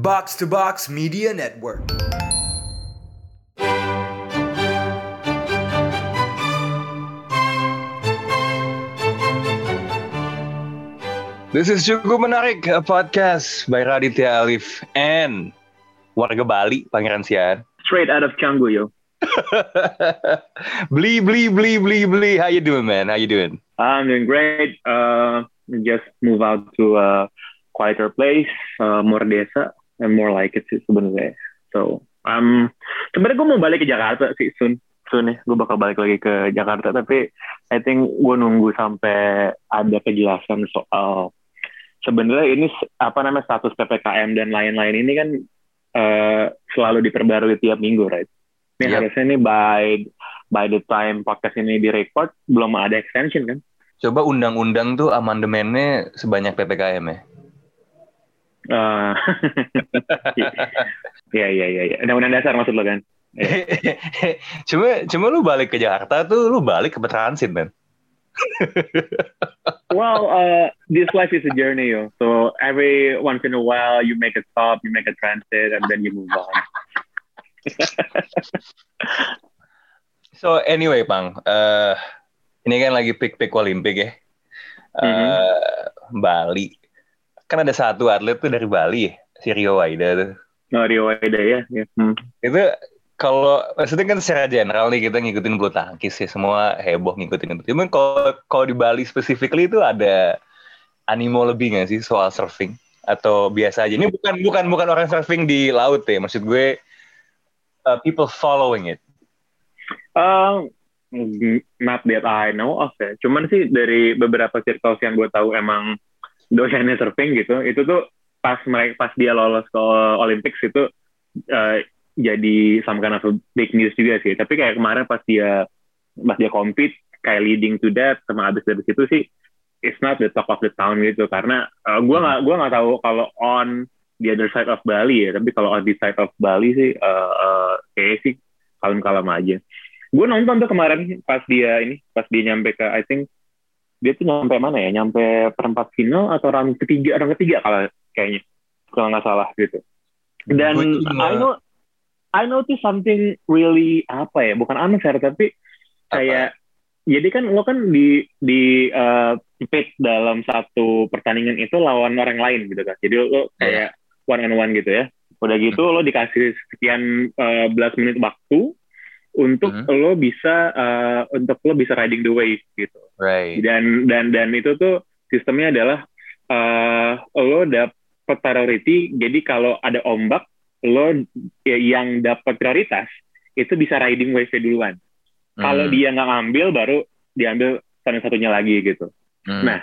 Box to Box Media Network. This is Cukup Menarik, a podcast by Raditya Alif and warga Bali, Pangeran Sian. Straight out of Canggu, yo. beli, beli, beli, beli, beli. How you doing, man? How you doing? I'm doing great. Uh, just move out to a quieter place, uh, more desa, and more like it sih sebenarnya. So, um, sebenarnya gue mau balik ke Jakarta sih soon. Soon nih, gue bakal balik lagi ke Jakarta. Tapi I think gue nunggu sampai ada kejelasan soal sebenarnya ini apa namanya status ppkm dan lain-lain ini kan uh, selalu diperbarui tiap minggu, right? Ini Yep. harusnya ini by by the time podcast ini direcord belum ada extension kan? Coba undang-undang tuh amandemennya sebanyak PPKM ya. Uh, Iya iya iya. iya. Undang-undang dasar maksud lo kan? cuma cuma lu balik ke Jakarta tuh lu balik ke transit, man. Well, uh, this life is a journey, yo. So every once in a while, you make a stop, you make a transit, and then you move on. So anyway, Pang, eh ini kan lagi pick-pick Olimpik ya. Eh Mhm. Bali. Kan ada satu atlet tuh dari Bali ya, si Rio Waida tuh. No, Rio Waida ya. ya. Hmm. Itu kalau maksudnya kan secara general nih kita ngikutin bulu tangkis ya semua heboh ngikutin itu. Cuman kalau kalau di Bali specifically itu ada animo lebih nggak sih soal surfing atau biasa aja? Ini bukan bukan bukan orang surfing di laut ya, maksud gue uh, people following it. Um, not that I know of ya. Cuman sih dari beberapa circles yang gue tahu emang dosennya surfing gitu, itu tuh pas mereka pas dia lolos ke Olympics itu uh, jadi some kind of big news juga sih. Tapi kayak kemarin pas dia pas dia compete kayak leading to that sama abis dari situ sih it's not the talk of the town gitu karena uh, gue nggak gua nggak tahu kalau on the other side of Bali ya tapi kalau on the side of Bali sih uh, uh, kayaknya sih kalem-kalem aja gue nonton tuh kemarin pas dia ini pas dia nyampe ke I think dia tuh nyampe mana ya? Nyampe perempat final atau round ketiga? Round ketiga kalau kayaknya kalau nggak salah gitu. Dan I know I notice something really apa ya? Bukan unfair tapi kayak jadi kan lo kan di di uh, pit dalam satu pertandingan itu lawan orang lain gitu kan. Jadi lo kayak one on one gitu ya. Udah gitu lo dikasih sekian uh, belas menit waktu untuk Mhm. lo bisa uh, untuk lo bisa riding the wave gitu Right. dan dan dan itu tuh sistemnya adalah uh, lo dapat priority jadi kalau ada ombak lo ya, yang dapat prioritas itu bisa riding wave duluan kalau Hmm. dia nggak ngambil baru diambil satu satunya lagi gitu Hmm. nah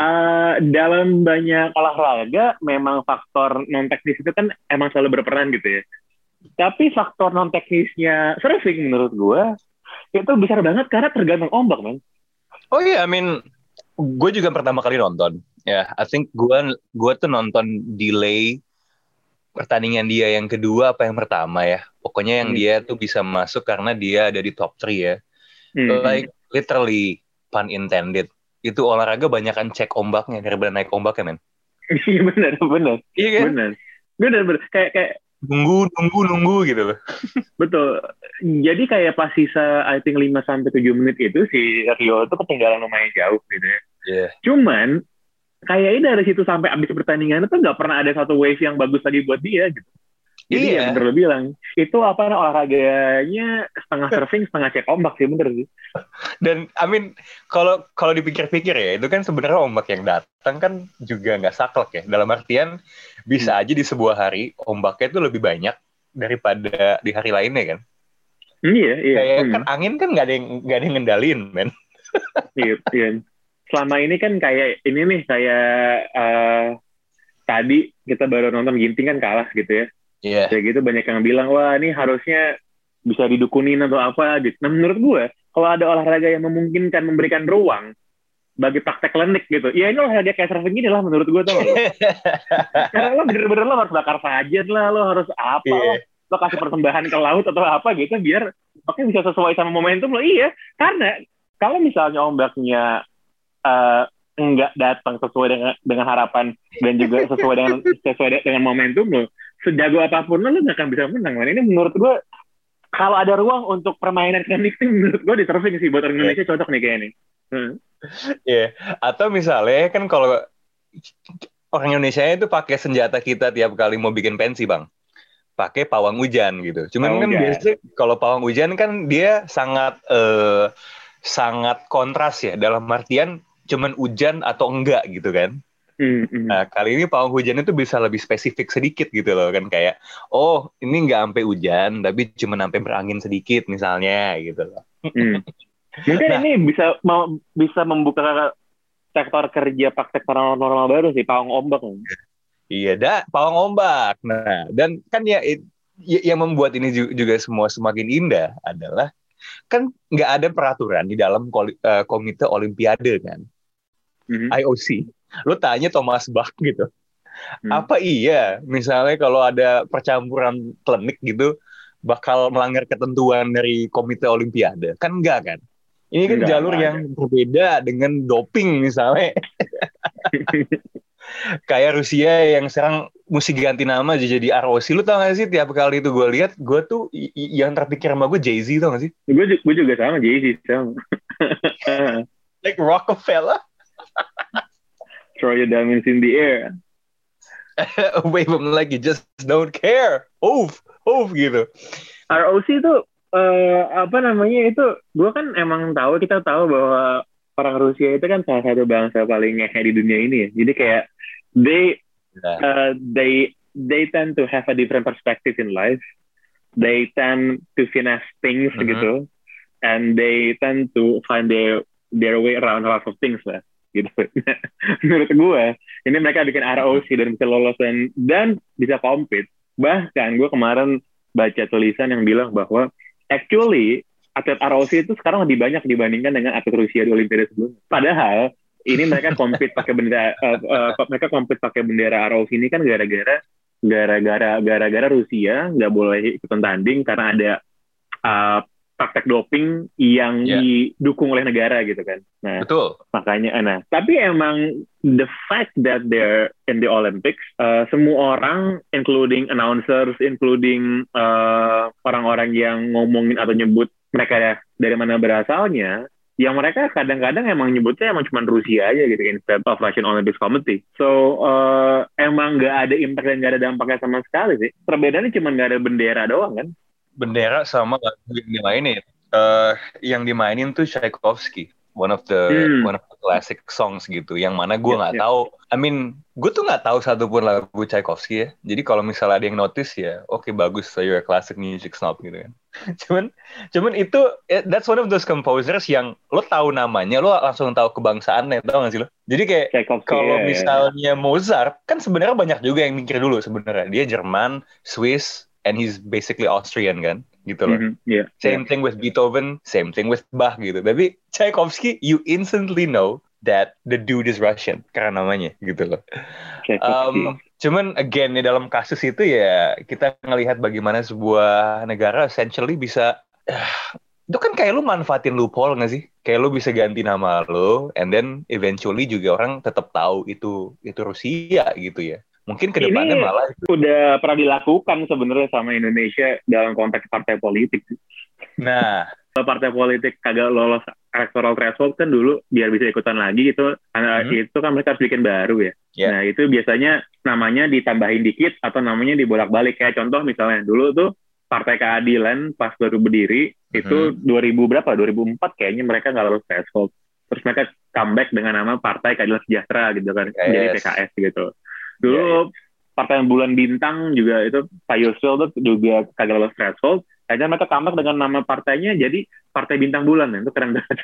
uh, dalam banyak olahraga memang faktor non teknis itu kan emang selalu berperan gitu ya tapi faktor non teknisnya surfing menurut gue itu besar banget karena tergantung ombak man Oh iya, I mean, gue juga pertama kali nonton. Ya, I think gue gue tuh nonton delay pertandingan dia yang kedua apa yang pertama ya. Pokoknya yang Hmm. dia tuh bisa masuk karena dia ada di top 3 ya. Hmm. Like literally pun intended. Itu olahraga banyakan cek ombaknya daripada naik ombaknya, men. Iya benar benar Iya kan? benar benar benar kayak kayak Nunggu, nunggu, nunggu gitu loh. betul jadi kayak pas sisa I think 5 sampai tujuh menit itu si Rio itu ketinggalan lumayan jauh gitu ya Iya. cuman kayaknya dari situ sampai abis pertandingan itu nggak pernah ada satu wave yang bagus lagi buat dia gitu jadi Iya. ya bener bilang itu apa olahraganya setengah surfing setengah cek ombak sih bener sih Dan I mean kalau kalau dipikir-pikir ya itu kan sebenarnya ombak yang datang kan juga nggak saklek ya. Dalam artian bisa aja di sebuah hari ombaknya itu lebih banyak daripada di hari lainnya kan. iya iya Kayak hmm. kan angin kan nggak ada yang nggak ada yang ngendalin men. Iya, iya. Selama ini kan kayak ini nih kayak eh, tadi kita baru nonton Ginting kan kalah gitu ya. Iya. Kayak gitu banyak yang bilang wah ini harusnya bisa didukunin atau apa gitu. Nah menurut gue kalau ada olahraga yang memungkinkan memberikan ruang bagi praktek klinik gitu, ya ini olahraga kayak surfing ini lah menurut gue tuh. Karena lo bener-bener lo harus bakar sajen lah, lo harus apa Iya. lo, lo kasih persembahan ke laut atau apa gitu biar oke bisa sesuai sama momentum lo iya karena kalau misalnya ombaknya eh, nggak datang sesuai dengan dengan harapan dan juga sesuai dengan sesuai dengan momentum lo sejago apa pun lo lo nggak akan bisa menang man. ini menurut gue kalau ada ruang untuk permainan klinik menurut gue di surfing sih buat orang Indonesia cocok nih kayak ini hmm. Iya, atau misalnya kan kalau orang Indonesia itu pakai senjata kita tiap kali mau bikin pensi, Bang. Pakai pawang hujan gitu. Cuman Pawang kan hujan. biasanya kalau pawang hujan kan dia sangat eh, sangat kontras ya dalam artian cuman hujan atau enggak gitu kan. Hmm, hmm. Nah, kali ini pawang hujan itu bisa lebih spesifik sedikit gitu loh kan kayak oh, ini nggak sampai hujan tapi cuma sampai berangin sedikit misalnya gitu loh. Hmm. Mungkin Nah. ini bisa mau bisa membuka sektor kerja praktek paranormal baru sih, pawang ombak. Iya, dah pawang ombak. Nah, dan kan ya it- y- yang membuat ini ju- juga semua semakin indah adalah kan nggak ada peraturan di dalam eh, komite olimpiade kan, Mhm. IOC. Lu tanya Thomas Bach gitu, Hmm. apa iya misalnya kalau ada percampuran klinik gitu bakal melanggar ketentuan dari komite olimpiade? Kan enggak kan? Ini kan Enggak, jalur yang berbeda dengan doping misalnya. kayak Rusia yang sekarang mesti ganti nama aja jadi ROC lu tau gak sih tiap kali itu gue lihat gue tuh yang terpikir sama gue Jay Z tau gak sih gue ju- gue juga sama Jay Z sama. like Rockefeller Throw your diamonds in the air. wave them like you just don't care oof oof gitu ROC itu eh, apa namanya itu gue kan emang tahu kita tahu bahwa orang Rusia itu kan salah satu bangsa paling ngehe di dunia ini ya. Jadi kayak they uh, they they tend to have a different perspective in life. They tend to finesse things Mhm. gitu, and they tend to find their their way around a lot of things lah. Gitu. Menurut gue, ini mereka bikin ROC dan bisa lolos dan dan bisa compete. Bahkan gue kemarin baca tulisan yang bilang bahwa actually atlet ROC itu sekarang lebih banyak dibandingkan dengan atlet Rusia di Olimpiade sebelumnya. Padahal ini mereka compete pakai bendera eh, eh, mereka compete pakai bendera ROC ini kan gara-gara gara-gara gara-gara Rusia nggak boleh ikutan tanding karena ada eh, praktek doping yang Ya. didukung oleh negara gitu kan. Nah, betul makanya nah tapi emang the fact that they're in the Olympics uh, semua orang including announcers including uh, orang-orang yang ngomongin atau nyebut mereka dari mana berasalnya yang mereka kadang-kadang emang nyebutnya emang cuma Rusia aja gitu instead of Russian Olympics Committee so uh, emang nggak ada impact dan nggak ada dampaknya sama sekali sih perbedaannya cuma nggak ada bendera doang kan bendera sama lagu yang dimainin Eh, yang dimainin tuh Tchaikovsky one of the Hmm. one of the classic songs gitu yang mana gue Iya, nggak iya. tahu I mean gue tuh nggak tahu satupun lagu Tchaikovsky ya jadi kalau misalnya ada yang notice ya oke bagus so you're a classic music snob gitu kan cuman cuman itu eh, that's one of those composers yang lo tahu namanya lo langsung tahu kebangsaannya tau gak sih lo jadi kayak kalau ya, ya. misalnya Mozart kan sebenarnya banyak juga yang mikir dulu sebenarnya dia Jerman Swiss and he's basically Austrian kan gitu loh Mhm, iya, Same thing with Beethoven, same thing with Bach gitu. Tapi Tchaikovsky, you instantly know that the dude is Russian karena namanya gitu loh. Um, cuman again di dalam kasus itu ya kita ngelihat bagaimana sebuah negara essentially bisa itu kan kayak lu manfaatin loophole nggak sih? Kayak lu bisa ganti nama lu, and then eventually juga orang tetap tahu itu itu Rusia gitu ya. Mungkin ke depannya Ini- malah udah pernah dilakukan sebenarnya sama Indonesia dalam konteks partai politik. nah partai politik kagak lolos electoral threshold kan dulu biar bisa ikutan lagi gitu, karena Hmm. itu kan mereka harus bikin baru ya. Ya. Nah itu biasanya namanya ditambahin dikit atau namanya dibolak-balik kayak contoh misalnya dulu tuh Partai Keadilan pas baru berdiri itu 2000 berapa? 2004 kayaknya mereka nggak lolos threshold. Terus mereka comeback dengan nama Partai Keadilan Sejahtera gitu kan, Yes. jadi PKS gitu. Dulu Partai Bulan Bintang juga itu Pak Yusril tuh juga kagak lolos threshold. Akhirnya mereka comeback dengan nama partainya jadi Partai Bintang Bulan. Itu keren banget.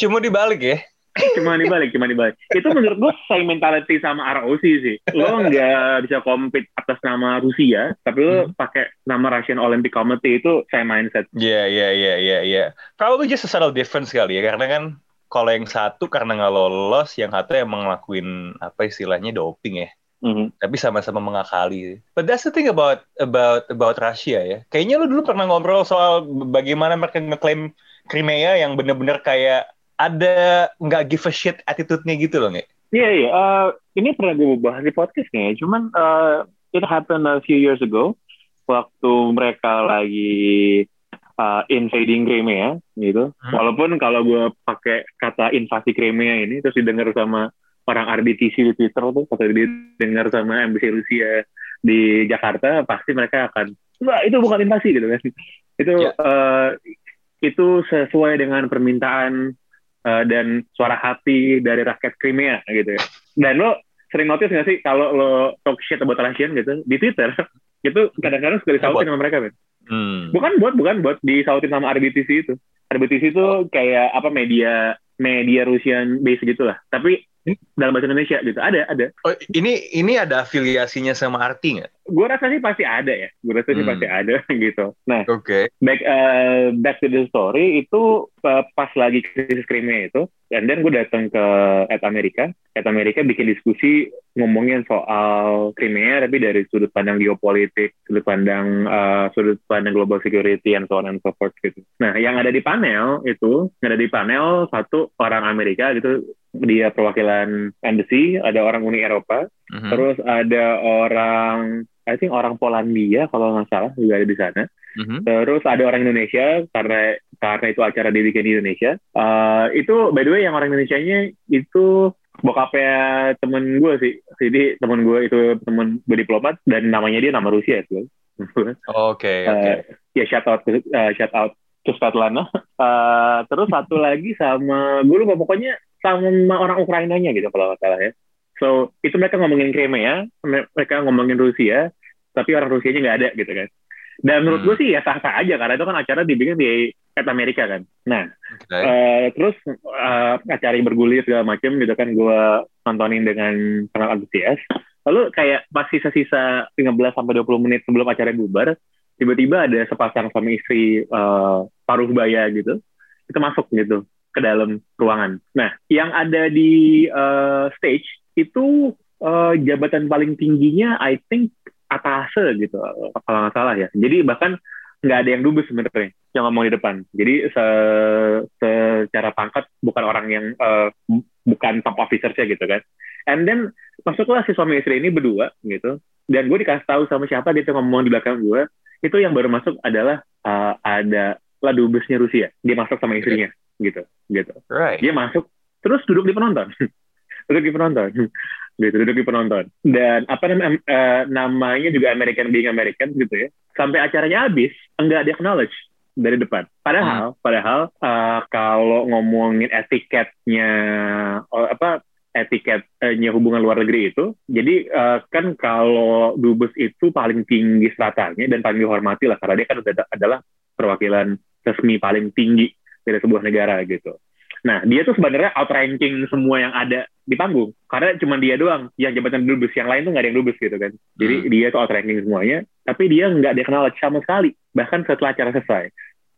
cuma dibalik ya. cuma dibalik, cuma dibalik. Itu menurut gue same mentality sama ROC sih. Lo nggak bisa compete atas nama Rusia, tapi lo Hmm. pakai nama Russian Olympic Committee itu same mindset. Iya, iya, iya, iya, iya. Probably just a subtle difference kali ya, karena kan kalau yang satu karena nggak lolos, yang satu emang ngelakuin apa istilahnya doping ya. Mhm. Tapi sama-sama mengakali. But that's the thing about about about Russia ya. Kayaknya lu dulu pernah ngobrol soal bagaimana mereka ngeklaim Crimea yang bener-bener kayak ada nggak give a shit attitude-nya gitu loh nggak? Iya iya. Uh, ini pernah gue bahas di podcast nih. Cuman uh, it happened a few years ago waktu mereka lagi uh, invading Crimea gitu. Hmm. Walaupun kalau gue pakai kata invasi Crimea ini terus didengar sama orang RBTC di Twitter tuh atau didengar sama embassy Rusia di Jakarta pasti mereka akan wah itu bukan invasi gitu kan. Itu yeah. Ya. uh, itu sesuai dengan permintaan uh, dan suara hati dari rakyat Crimea gitu ya. Dan lo sering notice gak sih kalau lo talk shit about Russian gitu di Twitter itu kadang-kadang suka disautin sama mereka kan hmm. bukan buat bukan buat disautin sama RBTC itu RBTC itu kayak apa media media Rusian base gitulah tapi dalam bahasa Indonesia gitu. Ada ada. Oh, ini ini ada afiliasinya sama arti nggak? Gue rasa sih pasti ada ya. Gue rasa sih hmm. pasti ada gitu. Nah oke. okay. back uh, back to the story itu uh, pas lagi krisis Crimea itu dan dan gue datang ke at Amerika. At Amerika bikin diskusi ngomongin soal Crimea tapi dari sudut pandang geopolitik sudut pandang uh, sudut pandang global security and so on and so forth gitu. Nah yang ada di panel itu yang ada di panel satu orang Amerika gitu dia perwakilan embassy, ada orang Uni Eropa, uh-huh. terus ada orang, I think orang Polandia kalau nggak salah juga ada di sana. Uh-huh. Terus ada orang Indonesia karena karena itu acara dibikin di Indonesia. Uh, itu by the way yang orang Indonesia-nya itu bokapnya temen gue sih. Jadi temen gue itu temen gue diplomat dan namanya dia nama Rusia sih. Oke. oke. Ya shout out uh, shout out Svetlana. Uh, terus satu lagi sama gue lupa pokoknya sama orang Ukrainanya gitu kalau nggak salah ya. So itu mereka ngomongin Crimea, mereka ngomongin Rusia, tapi orang Rusianya nggak ada gitu kan. Dan menurut hmm. gue sih ya sah-sah aja karena itu kan acara dibikin di at Amerika kan. Nah, okay. uh, eh, terus uh, acara bergulir segala macam gitu kan gue nontonin dengan sangat antusias. Lalu kayak pas sisa-sisa 15 sampai 20 menit sebelum acara bubar, tiba-tiba ada sepasang suami istri uh, paruh baya gitu. Itu masuk gitu ke dalam ruangan. Nah, yang ada di uh, stage itu uh, jabatan paling tingginya, I think atase gitu, kalau nggak salah ya. Jadi bahkan nggak ada yang dubes sebenarnya yang ngomong di depan. Jadi se secara pangkat bukan orang yang uh, bukan top officer sih gitu kan. And then masuklah si suami istri ini berdua gitu. Dan gue dikasih tahu sama siapa dia tuh ngomong di belakang gue. Itu yang baru masuk adalah uh, ada lah dubesnya Rusia. Dia masuk sama istrinya gitu gitu right. dia masuk terus duduk di penonton duduk di penonton gitu duduk di penonton dan apa namanya uh, namanya juga American being American gitu ya sampai acaranya habis enggak dia acknowledge dari depan padahal hmm. padahal uh, kalau ngomongin etiketnya oh, apa etiketnya hubungan luar negeri itu. Jadi uh, kan kalau dubes itu paling tinggi stratanya dan paling dihormati lah karena dia kan adalah perwakilan resmi paling tinggi dari sebuah negara gitu. Nah, dia tuh sebenarnya outranking semua yang ada di panggung. Karena cuma dia doang yang jabatan dubes, yang lain tuh nggak ada yang dubes gitu kan. Jadi hmm. dia tuh outranking semuanya, tapi dia nggak dikenal sama sekali. Bahkan setelah acara selesai.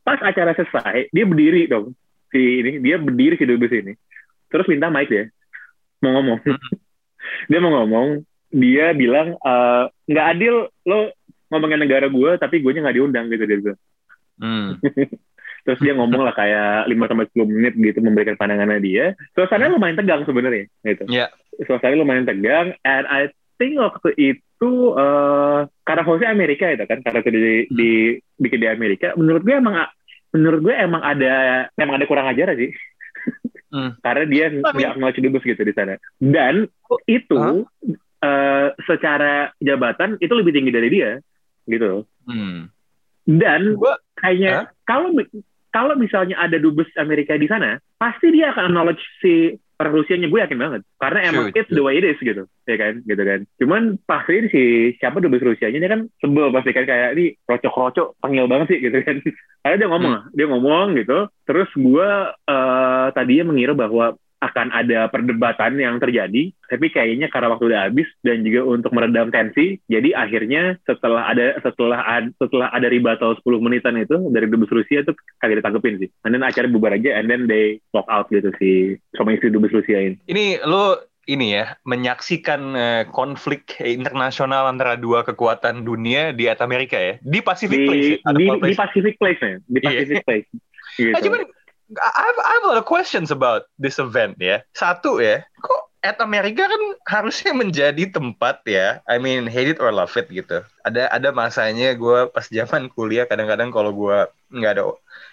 Pas acara selesai, dia berdiri dong. Si ini, dia berdiri si dubes ini. Terus minta mic dia. Mau ngomong. Hmm. dia mau ngomong, dia bilang, eh, nggak uh, adil lo ngomongin negara gue, tapi gue nya nggak diundang gitu. Dia bilang. Hmm. terus dia ngomong lah kayak 5 sampai sepuluh menit gitu memberikan pandangannya dia. Suasananya lumayan tegang sebenarnya gitu. Iya. Yeah. Suasananya lumayan tegang and I think waktu itu uh, karena hostnya Amerika itu kan karena itu di, di bikin di Amerika menurut gue emang menurut gue emang ada emang ada kurang ajar sih. Hmm. karena dia nggak mau dubes gitu di sana. Dan itu huh? uh, secara jabatan itu lebih tinggi dari dia gitu. Hmm. Dan gua, kayaknya huh? kalau kalau misalnya ada dubes Amerika di sana, pasti dia akan acknowledge si orang Rusianya gue yakin banget. Karena emang sure, it's the way it is gitu, ya kan, gitu kan. Cuman pasti si siapa dubes Rusianya ini kan sebel pasti kan kayak ini rocok-rocok panggil banget sih gitu kan. Karena dia ngomong, hmm. dia ngomong gitu. Terus gue uh, tadinya mengira bahwa akan ada perdebatan yang terjadi, tapi kayaknya karena waktu udah habis dan juga untuk meredam tensi, jadi akhirnya setelah ada setelah ad, setelah ada rebuttal 10 menitan itu dari dubes Rusia itu kagak ditangkepin sih. And then acara bubar aja and then they walk out gitu si sama istri dubes Rusia ini. Ini lo ini ya menyaksikan uh, konflik internasional antara dua kekuatan dunia di Amerika ya di Pacific di, Place ya? di, di Pacific Place ya di iya. Pacific Place gitu. Nah, cuman I have, I have a lot of questions about this event ya. Satu ya, kok at Amerika kan harusnya menjadi tempat ya, I mean hate it or love it gitu. Ada ada masanya gue pas zaman kuliah kadang-kadang kalau gue nggak ada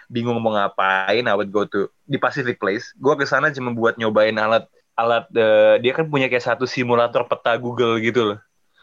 bingung mau ngapain, I would go to di Pacific Place. Gue ke sana cuma buat nyobain alat alat uh, dia kan punya kayak satu simulator peta Google gitu loh.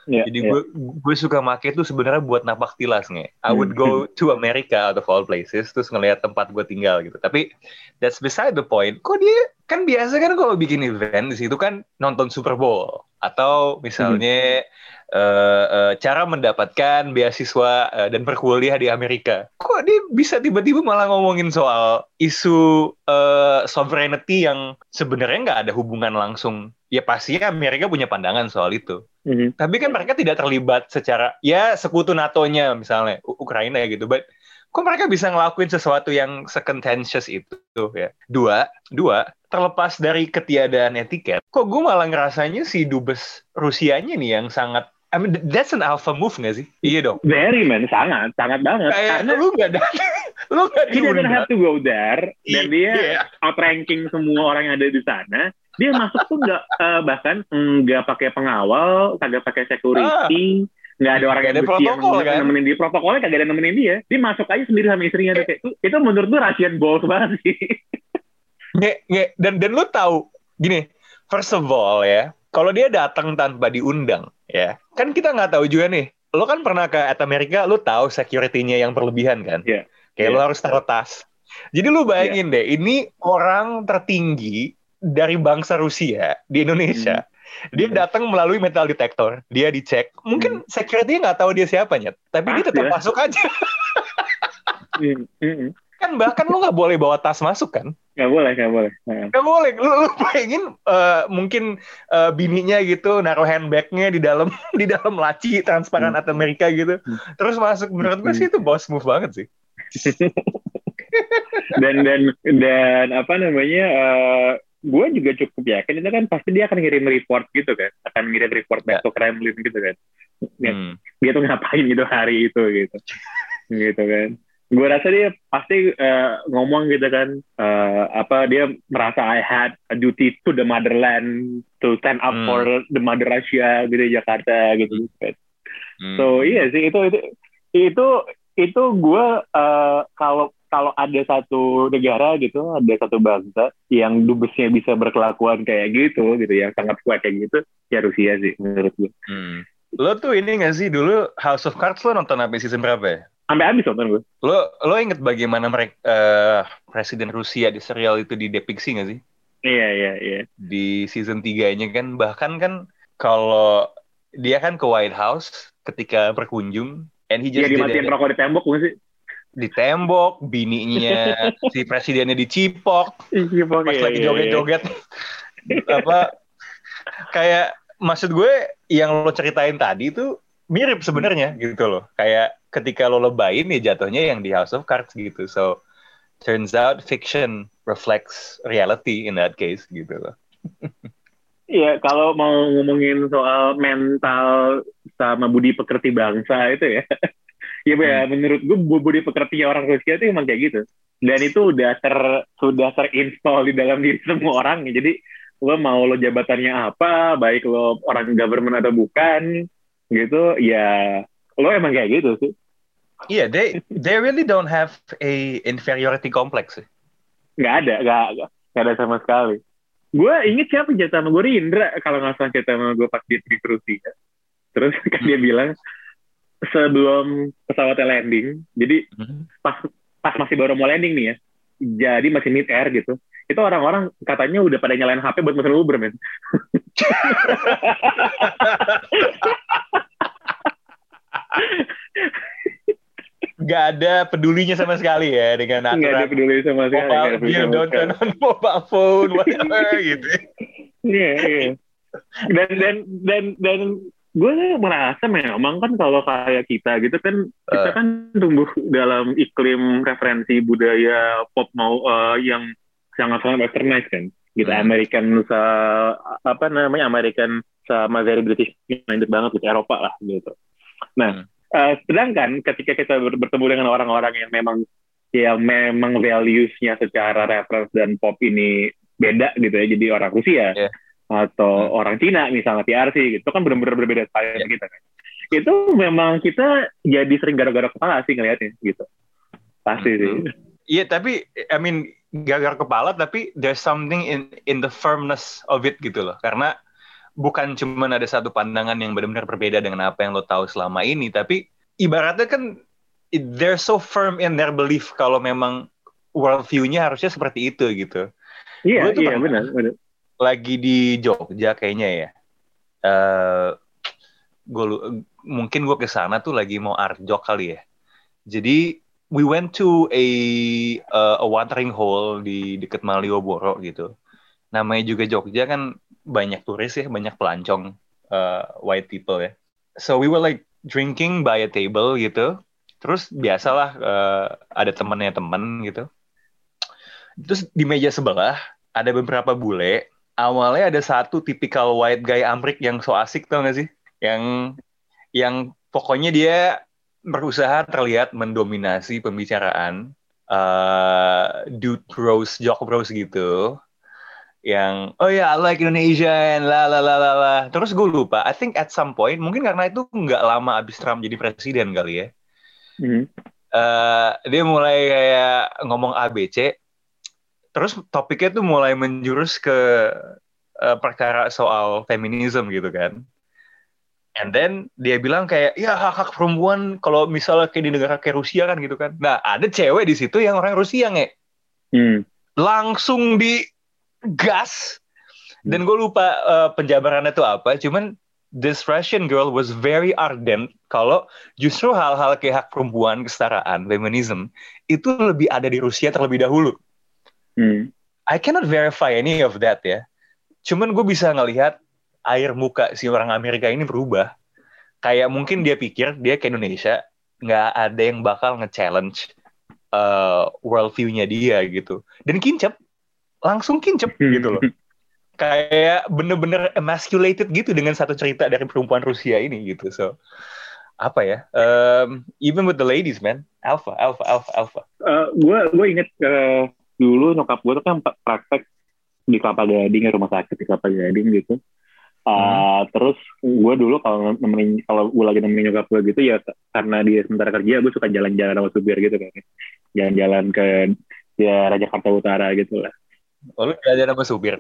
Yeah, Jadi yeah. gue gue suka make itu sebenarnya buat napak tilas nih. I would go hmm. to America out of all places terus ngelihat tempat gue tinggal gitu. Tapi that's beside the point. Kok dia kan biasa kan kalau bikin event di situ kan nonton Super Bowl atau misalnya hmm. uh, uh, cara mendapatkan beasiswa uh, dan berkuliah di Amerika. Kok dia bisa tiba-tiba malah ngomongin soal isu uh, sovereignty yang sebenarnya nggak ada hubungan langsung. Ya pastinya Amerika punya pandangan soal itu hmm Tapi kan mereka tidak terlibat secara ya sekutu NATO-nya misalnya Ukraina ya gitu. But kok mereka bisa ngelakuin sesuatu yang secontentious itu ya? Dua, dua terlepas dari ketiadaan etiket, kok gue malah ngerasanya si dubes Rusianya nih yang sangat I mean, that's an alpha move gak sih? Iya dong. Very man, sangat, sangat banget. Kayak Karena lu gak ada, lu gak He doesn't have to go there, dan dia yeah. outranking semua orang yang ada di sana dia masuk tuh nggak uh, bahkan nggak pakai pengawal kagak pakai security ah nggak ada orang yang bersih yang kan? nemenin dia protokolnya kagak ada nemenin dia dia masuk aja sendiri sama istrinya tuh kayak itu menurut gue Russian balls banget sih nge, nge, dan dan lu tahu gini first of all ya kalau dia datang tanpa diundang ya kan kita nggak tahu juga nih lo kan pernah ke at Amerika lo tahu security-nya yang berlebihan kan yeah. kayak yeah. lo harus taruh tas jadi lu bayangin yeah. deh ini orang tertinggi dari bangsa Rusia di Indonesia. Hmm. Dia datang melalui metal detector, dia dicek. Mungkin hmm. security nggak tahu dia siapa nyet, tapi dia tetap ya. masuk aja. hmm. Hmm. Kan bahkan lu nggak boleh bawa tas masuk kan? Nggak boleh, nggak boleh. Nggak boleh. Lu, lu pengen uh, mungkin uh, bininya gitu naruh handbagnya di dalam di dalam laci transparan hmm. Amerika gitu, hmm. terus masuk. Menurut gue sih itu boss move banget sih. dan dan dan apa namanya uh, gue juga cukup yakin itu kan pasti dia akan ngirim report gitu kan akan ngirim report back ya. to Kremlin gitu kan dia, hmm. dia tuh ngapain gitu hari itu gitu gitu kan gue rasa dia pasti uh, ngomong gitu kan uh, apa dia merasa I had a duty to the motherland to stand up hmm. for the mother Russia gitu di Jakarta gitu kan hmm. so iya sih itu itu itu itu gue uh, kalau kalau ada satu negara gitu, ada satu bangsa yang dubesnya bisa berkelakuan kayak gitu, gitu, yang sangat kuat kayak gitu, ya Rusia sih menurut gue. Hmm. Lo tuh ini gak sih dulu House of Cards lo nonton sampai season berapa ya? Sampai habis nonton gue. Lo lo inget bagaimana mereka uh, presiden Rusia di serial itu di depiksi gak sih? Iya iya iya. Di season 3-nya kan bahkan kan kalau dia kan ke White House ketika berkunjung and he just Iya dimatiin rokok di tembok gak sih? Di tembok, bininya si presidennya dicipok, Cipok, pas iya, lagi iya, joget-joget, iya. apa kayak maksud gue yang lo ceritain tadi itu mirip sebenarnya gitu loh, kayak ketika lo lebayin ya jatuhnya yang di House of Cards gitu, so turns out fiction reflects reality in that case gitu loh. Iya, kalau mau ngomongin soal mental sama budi pekerti bangsa itu ya, Iya, ya, hmm. menurut gue budi pekerti orang Rusia itu emang kayak gitu. Dan itu udah ter sudah terinstall di dalam diri semua orang. Jadi lo mau lo jabatannya apa, baik lo orang government atau bukan, gitu, ya lo emang kayak gitu sih. Iya, yeah, they they really don't have a inferiority complex. Gak ada, gak, gak, gak ada sama sekali. Gue inget siapa cerita sama gue Indra kalau nggak salah cerita sama gue pas dia di Rusia. Terus kan dia bilang, sebelum pesawatnya landing, jadi hmm. pas pas masih baru mau landing nih ya, jadi masih mid air gitu. Itu orang-orang katanya udah pada nyalain HP buat mesen Uber, men. Gak ada pedulinya sama sekali ya dengan aturan. Gak ada peduli sama sekali. Mobile don't turn on mobile phone, whatever gitu. Iya, iya. Dan dan dan dan gue merasa memang kan kalau kayak kita gitu kan uh. kita kan tumbuh dalam iklim referensi budaya pop mau uh, yang sangat sangat westernized kan gitu hmm. American nusa apa namanya American sama very British minded banget gitu Eropa lah gitu nah hmm. uh, sedangkan ketika kita bertemu dengan orang-orang yang memang yang memang values-nya secara reference dan pop ini beda gitu ya jadi orang Rusia Yeah. Atau Hmm. orang Cina misalnya PRC gitu kan benar-benar berbeda style Yeah. kita kan itu memang kita jadi sering gara-gara kepala sih ngeliatnya gitu pasti sih Mhm. Iya tapi I mean gagal kepala tapi there's something in in the firmness of it gitu loh karena bukan cuma ada satu pandangan yang benar-benar berbeda dengan apa yang lo tahu selama ini tapi ibaratnya kan they're so firm in their belief kalau memang worldview-nya harusnya seperti itu gitu iya tuh iya pernah- benar benar lagi di Jogja kayaknya ya. Eh gue mungkin gue ke sana tuh lagi mau art jog kali ya. Jadi we went to a uh, a watering hole di dekat Malioboro gitu. Namanya juga Jogja kan banyak turis ya banyak pelancong uh, white people ya. So we were like drinking by a table gitu. Terus biasalah uh, ada temennya temen gitu. Terus di meja sebelah ada beberapa bule awalnya ada satu tipikal white guy Amrik yang so asik tau gak sih? Yang yang pokoknya dia berusaha terlihat mendominasi pembicaraan uh, dude bros, jock bros gitu. Yang oh ya I like Indonesia and la la la la la. Terus gue lupa, I think at some point mungkin karena itu nggak lama abis Trump jadi presiden kali ya. Mhm. Eh, dia mulai kayak ngomong ABC terus topiknya tuh mulai menjurus ke eh, perkara soal feminisme gitu kan. And then dia bilang kayak ya hak hak perempuan kalau misalnya kayak di negara kayak Rusia kan gitu kan. Nah ada cewek di situ yang orang Rusia nge. Hmm. langsung di gas. Dan gue lupa eh, penjabarannya tuh apa cuman this Russian girl was very ardent kalau justru hal-hal kayak hak perempuan kesetaraan feminism itu lebih ada di Rusia terlebih dahulu Hmm. I cannot verify any of that ya. Cuman gue bisa ngelihat air muka si orang Amerika ini berubah. Kayak mungkin dia pikir dia ke Indonesia nggak ada yang bakal nge-challenge uh, worldview-nya dia gitu. Dan kincep langsung kincep gitu loh. Kayak bener-bener emasculated gitu dengan satu cerita dari perempuan Rusia ini gitu. So apa ya? Um, even with the ladies man. Alpha alpha alpha alpha. Gue gue inget eh, dulu nyokap gue tuh kan pra- praktek di Kelapa Gading ya rumah sakit di Kelapa Gading gitu. Uh, Terus gue dulu kalau nemenin kalau gue lagi nemenin nyokap gue gitu ya karena dia sementara kerja gue suka jalan-jalan sama supir gitu kan. Jalan-jalan ke ya Jakarta Utara gitu lah. oh, lu belajar sama supir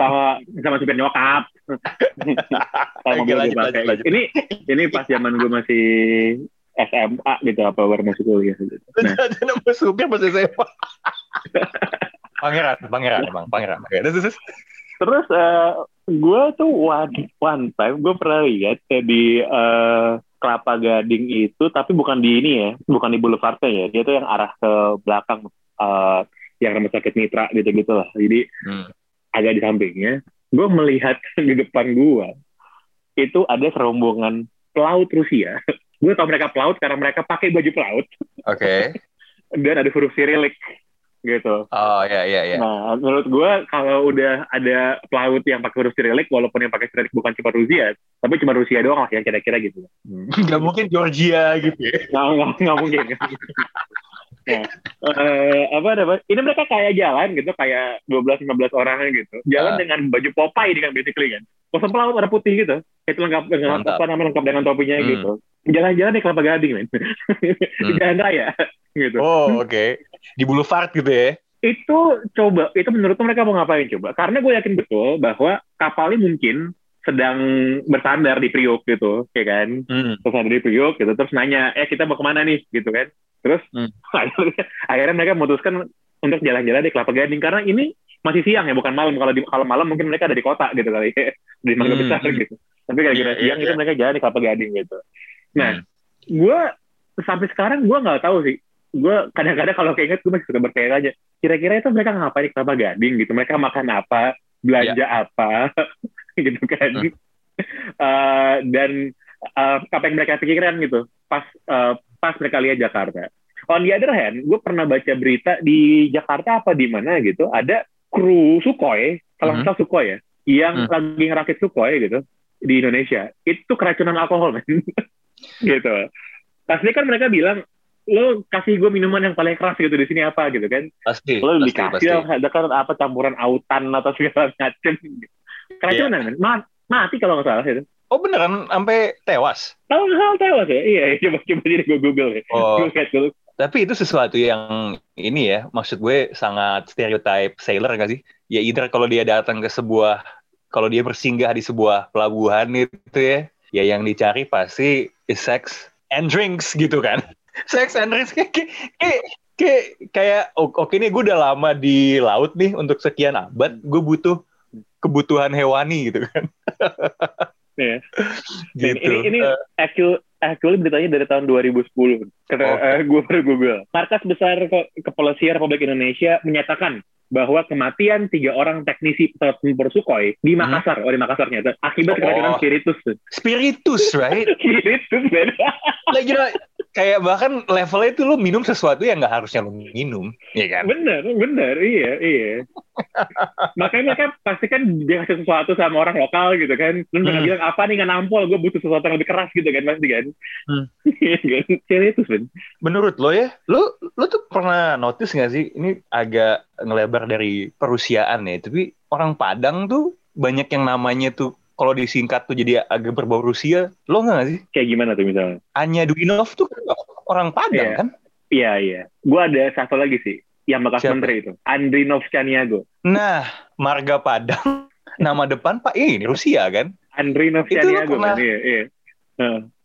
Sama sama supir nyokap. Sama gue pakai. Ini ini pas zaman gue masih SMA gitu apa baru masuk kuliah gitu. Nah, sama supir pas SMA pangeran pangeran emang pangeran terus, terus. Terus gue tuh one, one time gue pernah lihat kayak di eh, Kelapa Gading itu, tapi bukan di ini ya, bukan di Boulevardnya ya. Dia tuh yang arah ke belakang, eh, yang rumah sakit Mitra gitu-gitu lah. Jadi Hmm. agak di sampingnya. Gue melihat di depan gue itu ada serombongan pelaut Rusia. Gue tau mereka pelaut karena mereka pakai baju pelaut oke dan ada huruf Sirilik gitu. oh ya ya ya Nah, menurut gue kalau udah ada pelaut yang pakai huruf Sirilik, walaupun yang pakai Sirilik bukan cuma Rusia, tapi cuma Rusia doang lah yang kira-kira gitu. nggak mungkin Georgia gitu ya Nggak, nggak, nggak mungkin. nah, eh, apa namanya? Ini mereka kayak jalan gitu, kayak 12-15 orang gitu. Jalan Ah. dengan baju Popeye kan basically kan. Kosong pelaut warna putih gitu. Itu lengkap dengan Mantap. apa namanya lengkap dengan topinya Hmm. gitu. Jalan-jalan di Kelapa Gading, men. di jalan raya gitu. oh oke di Boulevard gitu ya itu coba itu menurut mereka mau ngapain coba karena gue yakin betul bahwa kapalnya mungkin sedang bersandar di Priok gitu ya kan hmm. bersandar di Priok gitu terus nanya eh kita mau ke mana nih gitu kan terus Hmm. akhirnya, akhirnya mereka memutuskan untuk jalan-jalan di Kelapa Gading karena ini masih siang ya bukan malam kalau di kalau malam mungkin mereka ada di kota gitu kali di Mangga Hmm, Besar hmm. gitu tapi kira-kira Iya, iya, siang itu iya. mereka jalan di Kelapa Gading gitu nah Hmm. gue sampai sekarang gue nggak tahu sih. Gue kadang-kadang kalau keinget gue masih suka bertanya-tanya kira-kira itu mereka ngapain? Di Kelapa Gading gitu? Mereka makan apa? Belanja apa? Gitu kan. Hmm. Eh, dan eh, apa yang mereka pikirkan gitu pas eh, pas mereka lihat Jakarta. On the other hand gue pernah baca berita di Jakarta apa di mana gitu ada kru Sukhoi kalau nggak Mhm. salah Sukhoi ya yang Hmm. lagi ngerakit Sukhoi gitu di Indonesia. Itu keracunan alkohol men gitu. Pasti kan mereka bilang lo kasih gue minuman yang paling keras gitu di sini apa? Gitu kan. Pasti. lo pasti, dikasih pasti. ada kan apa campuran autan atau segala macem. Keracunan kan Ma- mati kalau nggak salah itu Oh beneran sampai tewas. tahu hal tewas ya. Iya iya, coba coba jadi gue google ya. Oh, gue lihat dulu. Tapi itu sesuatu yang ini ya, maksud gue sangat stereotype sailor gak sih? Ya either kalau dia datang ke sebuah, kalau dia bersinggah di sebuah pelabuhan itu ya, ya yang dicari pasti is sex and drinks gitu kan. sex and drinks kayak kayak kayak, kayak, oke nih gue udah lama di laut nih untuk sekian abad, gue butuh kebutuhan hewani gitu kan. Iya. Dan gitu. ini ini Eh, actual actually beritanya dari tahun 2010 karena Oke. eh, gue baru google markas besar Ke- kepolisian Republik Indonesia menyatakan bahwa kematian tiga orang teknisi pesawat tempur Sukhoi di Hmm. Makassar, oh di Makassar ternyata, akibat Oh. keracunan spiritus. spiritus, right? spiritus, beda. like, you know, kayak bahkan levelnya itu lu minum sesuatu yang nggak harusnya lu minum, ya kan? bener, bener, iya, iya. Makanya mereka pasti kan dia kasih sesuatu sama orang lokal gitu kan. Mereka Hmm. bilang, apa nih nggak nampol, gue butuh sesuatu yang lebih keras gitu kan, pasti kan. Hmm. Kan? Spiritus, Ben. Menurut lo ya, lo lo tuh pernah notice nggak sih? Ini agak ngelebar dari perusiaan ya, tapi orang Padang tuh banyak yang namanya tuh kalau disingkat tuh jadi agak berbau Rusia. Lo nggak sih? Kayak gimana tuh misalnya? Anya Duinov tuh kan orang Padang Iya. kan? Iya, iya. Gue ada satu lagi sih, yang bekas Siapa? menteri itu. Andrinov Caniago. Nah, marga Padang nama depan Pak ini Rusia kan? Andrinov Caniago pernah- kan, iya, iya.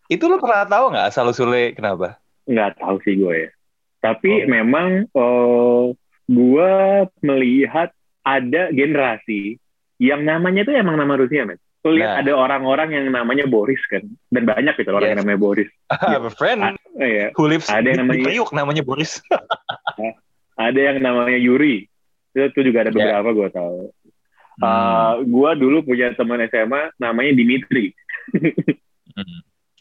Itu lo pernah tahu nggak asal usulnya kenapa? nggak tahu sih gue ya. Tapi Oh. memang oh, gue melihat ada generasi yang namanya tuh emang nama Rusia, men. Lu lihat Nah. ada orang-orang yang namanya Boris kan, dan banyak gitu orang Yes. yang namanya Boris. I have a friend Ah, Iya. who lives Ada yang namanya- Priuk namanya Boris. Ada yang namanya Yuri. Itu, itu juga ada Ya. beberapa gue tahu. Hmm. Uh, gue dulu punya teman SMA namanya Dimitri.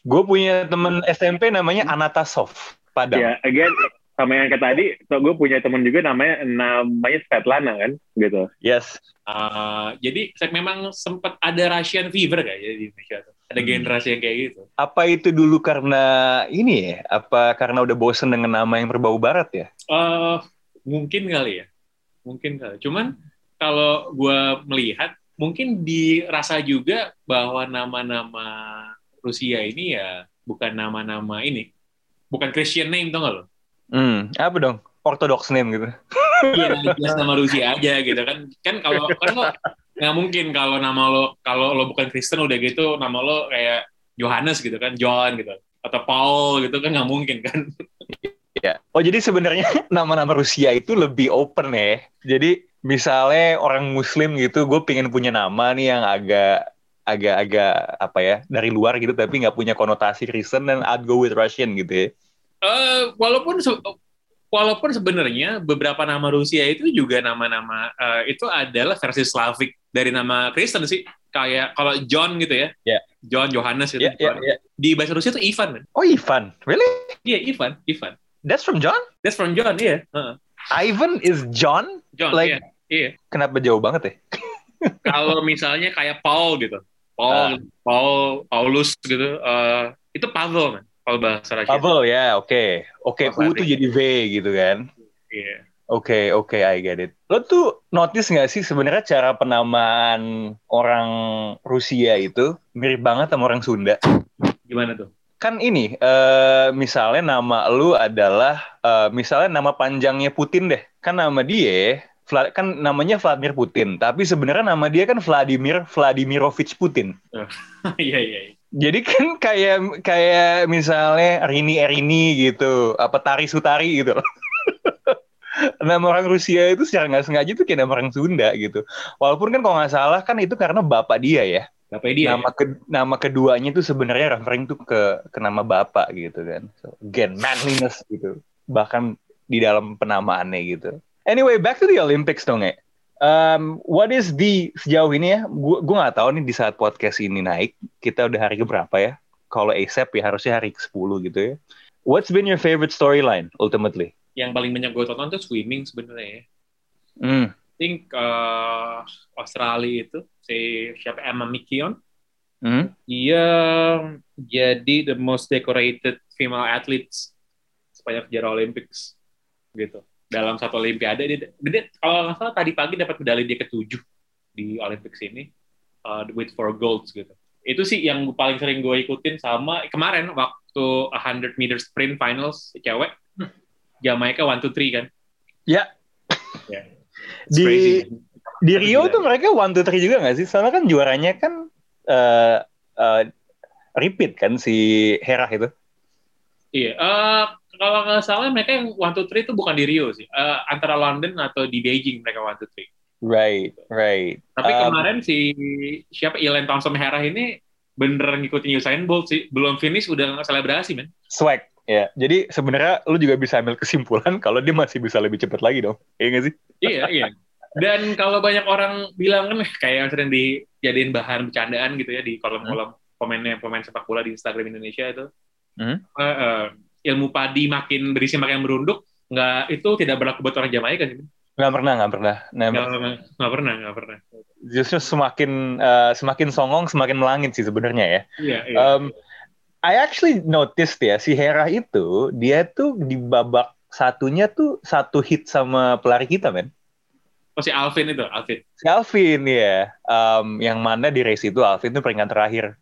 Gue punya temen SMP namanya Anatasov Padang. Ya, again sama yang kayak tadi, so gue punya teman juga namanya namanya Svetlana kan, gitu. Yes. Uh, jadi saya memang sempat ada Russian fever kayak ya di Indonesia tuh. Ada Hmm. generasi yang kayak gitu. Apa itu dulu karena ini ya? Apa karena udah bosen dengan nama yang berbau barat ya? Eh, mungkin kali ya, mungkin kali. Cuman kalau gue melihat, mungkin dirasa juga bahwa nama-nama Rusia ini ya bukan nama-nama ini, bukan Christian name tau gak lo? Hmm, apa dong? Orthodox name gitu. Iya, jelas nama Rusia aja gitu kan. Kan kalau kan lo nggak mungkin kalau nama lo kalau lo bukan Kristen udah gitu nama lo kayak Johannes gitu kan, John gitu atau Paul gitu kan nggak mungkin kan. Ya. Oh jadi sebenarnya nama-nama Rusia itu lebih open ya. Jadi misalnya orang Muslim gitu, gue pengen punya nama nih yang agak agak-agak apa ya dari luar gitu tapi nggak punya konotasi Kristen dan I'd go with Russian gitu ya. Eh, walaupun se- walaupun sebenarnya beberapa nama Rusia itu juga nama-nama eh, itu adalah versi Slavik dari nama Kristen sih. Kayak kalau John gitu ya. Ya. John Johannes gitu. Ya, ya, John. ya. Di bahasa Rusia itu Ivan. kan? Oh Ivan, really? Iya, Ivan, Ivan. That's from John? That's from John, iya. Heeh. Ivan is John? John, Like- iya. Iya. Kenapa jauh banget ya? Kalau misalnya kayak Paul gitu. Paul, Paul, Paulus gitu. eh, itu Pavel, man. Kalau bahasa Rusia. Pavel ya, oke. Oke, Oh, U tuh jadi V gitu kan. Iya. Oke, oke, I get it. Lo tuh notice nggak sih sebenarnya cara penamaan orang Rusia itu mirip banget sama orang Sunda? Gimana tuh? Kan ini, eh, misalnya nama lu adalah, eh, misalnya nama panjangnya Putin deh. Kan nama dia, kan namanya Vladimir Putin. Tapi sebenarnya nama dia kan Vladimir Vladimirovich Putin. Iya, iya. iya. Jadi kan kayak kayak misalnya Rini Erini gitu, apa Tari Sutari gitu loh. nama orang Rusia itu secara nggak sengaja tuh kayak nama orang Sunda gitu. Walaupun kan kalau nggak salah kan itu karena bapak dia ya. Apa dia? nama ke- nama keduanya tuh sebenarnya referring tuh ke ke nama bapak gitu kan. So, again manliness gitu. Bahkan di dalam penamaannya gitu. Anyway, back to the Olympics dong ya. Um, what is the sejauh ini ya? Gue gue nggak tahu nih di saat podcast ini naik kita udah hari keberapa ya? Kalau ASAP ya harusnya hari ke-10 gitu ya. What's been your favorite storyline ultimately? Yang paling banyak gue tonton tuh swimming sebenarnya ya. Hmm. I think uh, Australia itu si siapa Emma Mikion Hmm. dia jadi the most decorated female athletes sepanjang sejarah Olympics gitu. Dalam satu Olimpiade dia, dia kalau nggak salah tadi pagi dapat medali dia ketujuh di Olympics ini uh, with four golds gitu. Itu sih yang paling sering gue ikutin sama kemarin waktu 100 meter sprint finals cewek Jamaika one two three kan. Ya. Ya. Di crazy. di Rio tuh mereka one two three juga nggak sih? Soalnya kan juaranya kan eh eh, repeat kan si Hera itu. Iya, eh, kalau nggak salah mereka yang one two three itu bukan di Rio sih, Eh, antara London atau di Beijing mereka one two three. Right, right. Tapi Um, kemarin si siapa Elaine Thompson Hera ini bener ngikutin Usain Bolt sih, belum finish udah nggak selebrasi men. swag ya. Jadi sebenarnya lu juga bisa ambil kesimpulan kalau dia masih bisa lebih cepat lagi dong. Iya nggak sih? iya iya. Dan kalau banyak orang bilang kan kayak yang sering dijadiin bahan bercandaan gitu ya di kolom-kolom komennya pemain sepak bola di Instagram Indonesia itu, Hmm. Eh, eh, ilmu padi makin berisi makin merunduk, nggak itu tidak berlaku buat orang Jamaika sih. Nggak pernah, nggak pernah. Nah, Nggak, nggak- nggak pernah, nggak pernah. justru semakin eh, semakin songong semakin melangit sih sebenarnya ya. Iya, iya. Um, I actually noticed ya si Hera itu dia tuh di babak satunya tuh satu hit sama pelari kita men. Oh, si Alvin itu, Alvin. Si Alvin ya, Um, yang mana di race itu Alvin tuh peringkat terakhir.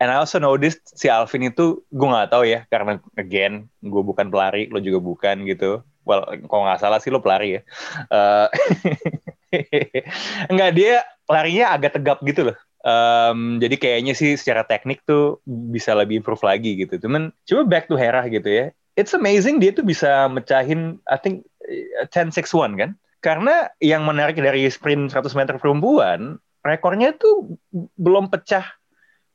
And I also noticed si Alvin itu gue nggak tahu ya karena again gue bukan pelari, lo juga bukan gitu. Well, kalau nggak salah sih lo pelari ya. Eh, Enggak dia larinya agak tegap gitu loh. Um, jadi kayaknya sih secara teknik tuh bisa lebih improve lagi gitu. Cuman coba back to Hera gitu ya. It's amazing dia tuh bisa mecahin I think eh, 10-6-1 kan. Karena yang menarik dari sprint 100 meter perempuan, rekornya tuh belum pecah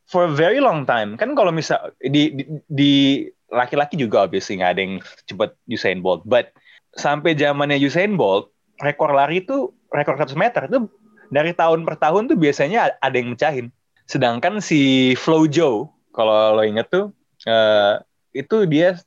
for a very long time. Kan kalau misal di di, laki-laki juga obviously nggak ada yang cepat Usain Bolt, but sampai zamannya Usain Bolt, rekor lari itu rekor 100 meter itu dari tahun per tahun tuh biasanya ada yang mecahin. Sedangkan si Flojo, kalau lo inget tuh, eh, itu dia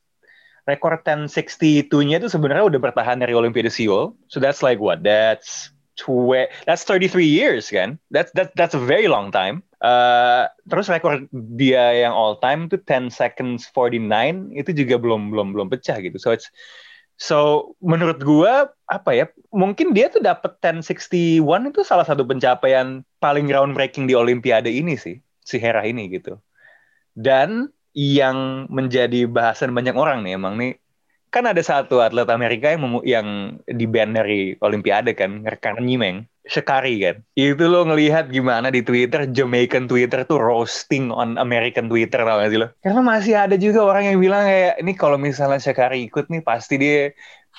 rekor 1062-nya itu sebenarnya udah bertahan dari Olimpiade Seoul. So that's like what? That's tw- that's 33 years kan? That's that's that's a very long time. Eh, terus rekor dia yang all time tuh 10 seconds 49 itu juga belum belum belum pecah gitu. So it's So menurut gua apa ya? Mungkin dia tuh dapat 1061 itu salah satu pencapaian paling groundbreaking di Olimpiade ini sih, si Hera ini gitu. Dan yang menjadi bahasan banyak orang nih emang nih kan ada satu atlet Amerika yang memu- yang di ban dari Olimpiade kan karena nyimeng Shekari kan. Itu lo ngelihat gimana di Twitter Jamaican Twitter tuh roasting on American Twitter tau gak sih lo? Karena masih ada juga orang yang bilang kayak ini kalau misalnya Shekari ikut nih pasti dia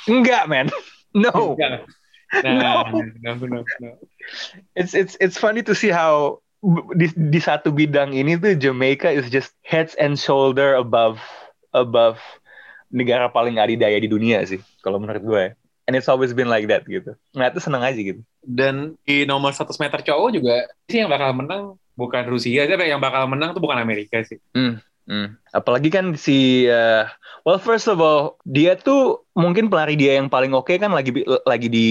enggak man. No. Enggak. Nah, no, no, no. it's it's it's funny to see how di, di satu bidang ini tuh Jamaica is just heads and shoulder above above negara paling adidaya di dunia sih kalau menurut gue. And it's always been like that gitu. Nah itu seneng aja gitu. Dan di nomor 100 meter cowok juga sih yang bakal menang bukan Rusia, tapi yang bakal menang tuh bukan Amerika sih. Hmm. apalagi kan si uh, well first of all dia tuh mungkin pelari dia yang paling oke kan lagi lagi di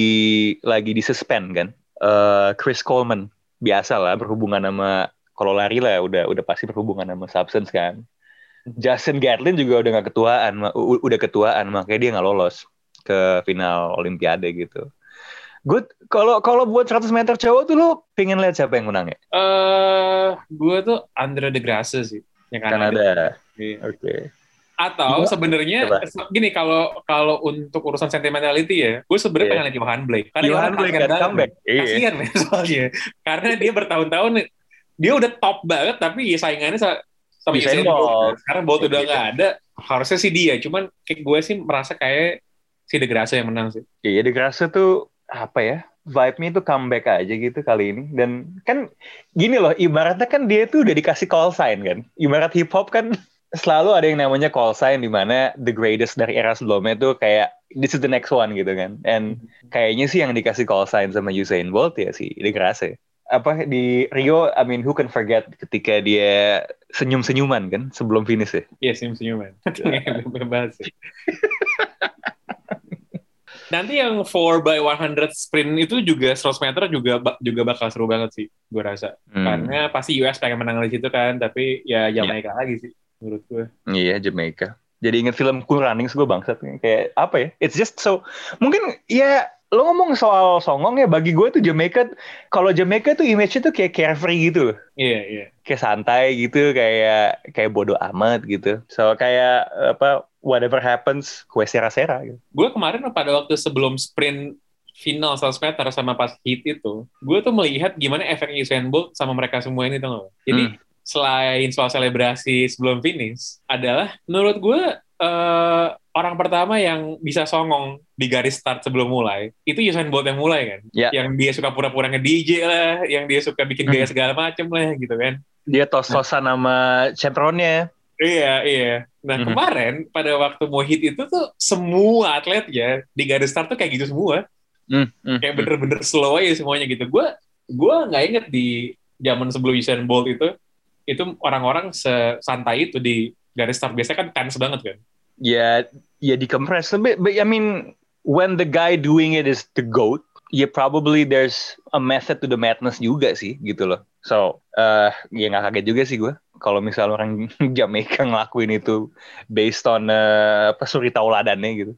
lagi di suspend kan. Eh, Chris Coleman biasa lah berhubungan sama kalau lari lah udah udah pasti berhubungan sama substance kan Justin Gatlin juga udah nggak ketuaan udah ketuaan makanya dia nggak lolos ke final Olimpiade gitu Good. Kalau kalau buat 100 meter cowok tuh lo pengen lihat siapa yang menang ya? Eh, gue tuh Andre de Grasse sih, yang Kanada. Kanada. Iya. Oke. Atau sebenarnya gini kalau kalau untuk urusan sentimentality ya, gue sebenarnya Iya. pengen lihat Johan Blake. Karena Johan Johan Blake kan comeback. Iya. Kasihan men soalnya. Karena dia bertahun-tahun dia udah top banget tapi ya saingannya sa- sama Usain Usain Bolt. Bolt. Sekarang Bolt udah Iya. nggak ada, harusnya sih dia. Cuman kayak gue sih merasa kayak si De Grasse yang menang sih. Iya, De Grasse tuh apa ya? Vibe-nya itu comeback aja gitu kali ini. Dan kan gini loh, ibaratnya kan dia tuh udah dikasih call sign kan. Ibarat hip hop kan selalu ada yang namanya call sign di mana the greatest dari era sebelumnya tuh kayak this is the next one gitu kan. And kayaknya sih yang dikasih call sign sama Usain Bolt ya si De Grasse. Apa di Rio, I mean who can forget ketika dia senyum-senyuman kan sebelum finish ya. Iya, senyum-senyuman. Bebas sih. Nanti yang 4 by 100 sprint itu juga 100 meter juga juga bakal seru banget sih, gue rasa. Hmm. Karena pasti US pengen menang di situ kan, tapi ya Jamaika lagi sih menurut gue. Iya, Jamaica. Jadi inget film Cool Runnings gue bangsat kayak apa ya? It's just so mungkin ya lo ngomong soal songong ya bagi gue tuh Jamaica kalau Jamaica tuh image-nya tuh kayak carefree gitu loh. Iya, iya. Kayak santai gitu, kayak kayak bodoh amat gitu. So kayak apa whatever happens, kue sera-sera gitu. Gue kemarin pada waktu sebelum sprint final 100 meter sama pas hit itu, gue tuh melihat gimana efek Usain Bolt sama mereka semua ini tuh? Jadi Hmm. selain soal selebrasi sebelum finish, adalah menurut gue eh, orang pertama yang bisa songong di garis start sebelum mulai, itu Usain Bolt yang mulai kan? Ya. Yang dia suka pura-pura nge-DJ lah, yang dia suka bikin gaya Hmm. segala macem lah gitu kan. Dia tos-tosan sama chaperonnya. Iya, iya. Nah, Mhm. kemarin pada waktu mau hit itu tuh semua atletnya di garis start tuh kayak gitu semua. Hmm, hmm, Kayak hmm. bener-bener slow aja semuanya gitu. Gue gua nggak inget di zaman sebelum Usain Bolt itu, itu orang-orang sesantai itu di garis start. Biasanya kan tense banget kan. ya ya dikompres but, but I mean when the guy doing it is the goat ya probably there's a method to the madness juga sih gitu loh. So eh ya nggak kaget juga sih gue kalau misal orang Jamaica ngelakuin itu based on eh, apa suri tauladannya gitu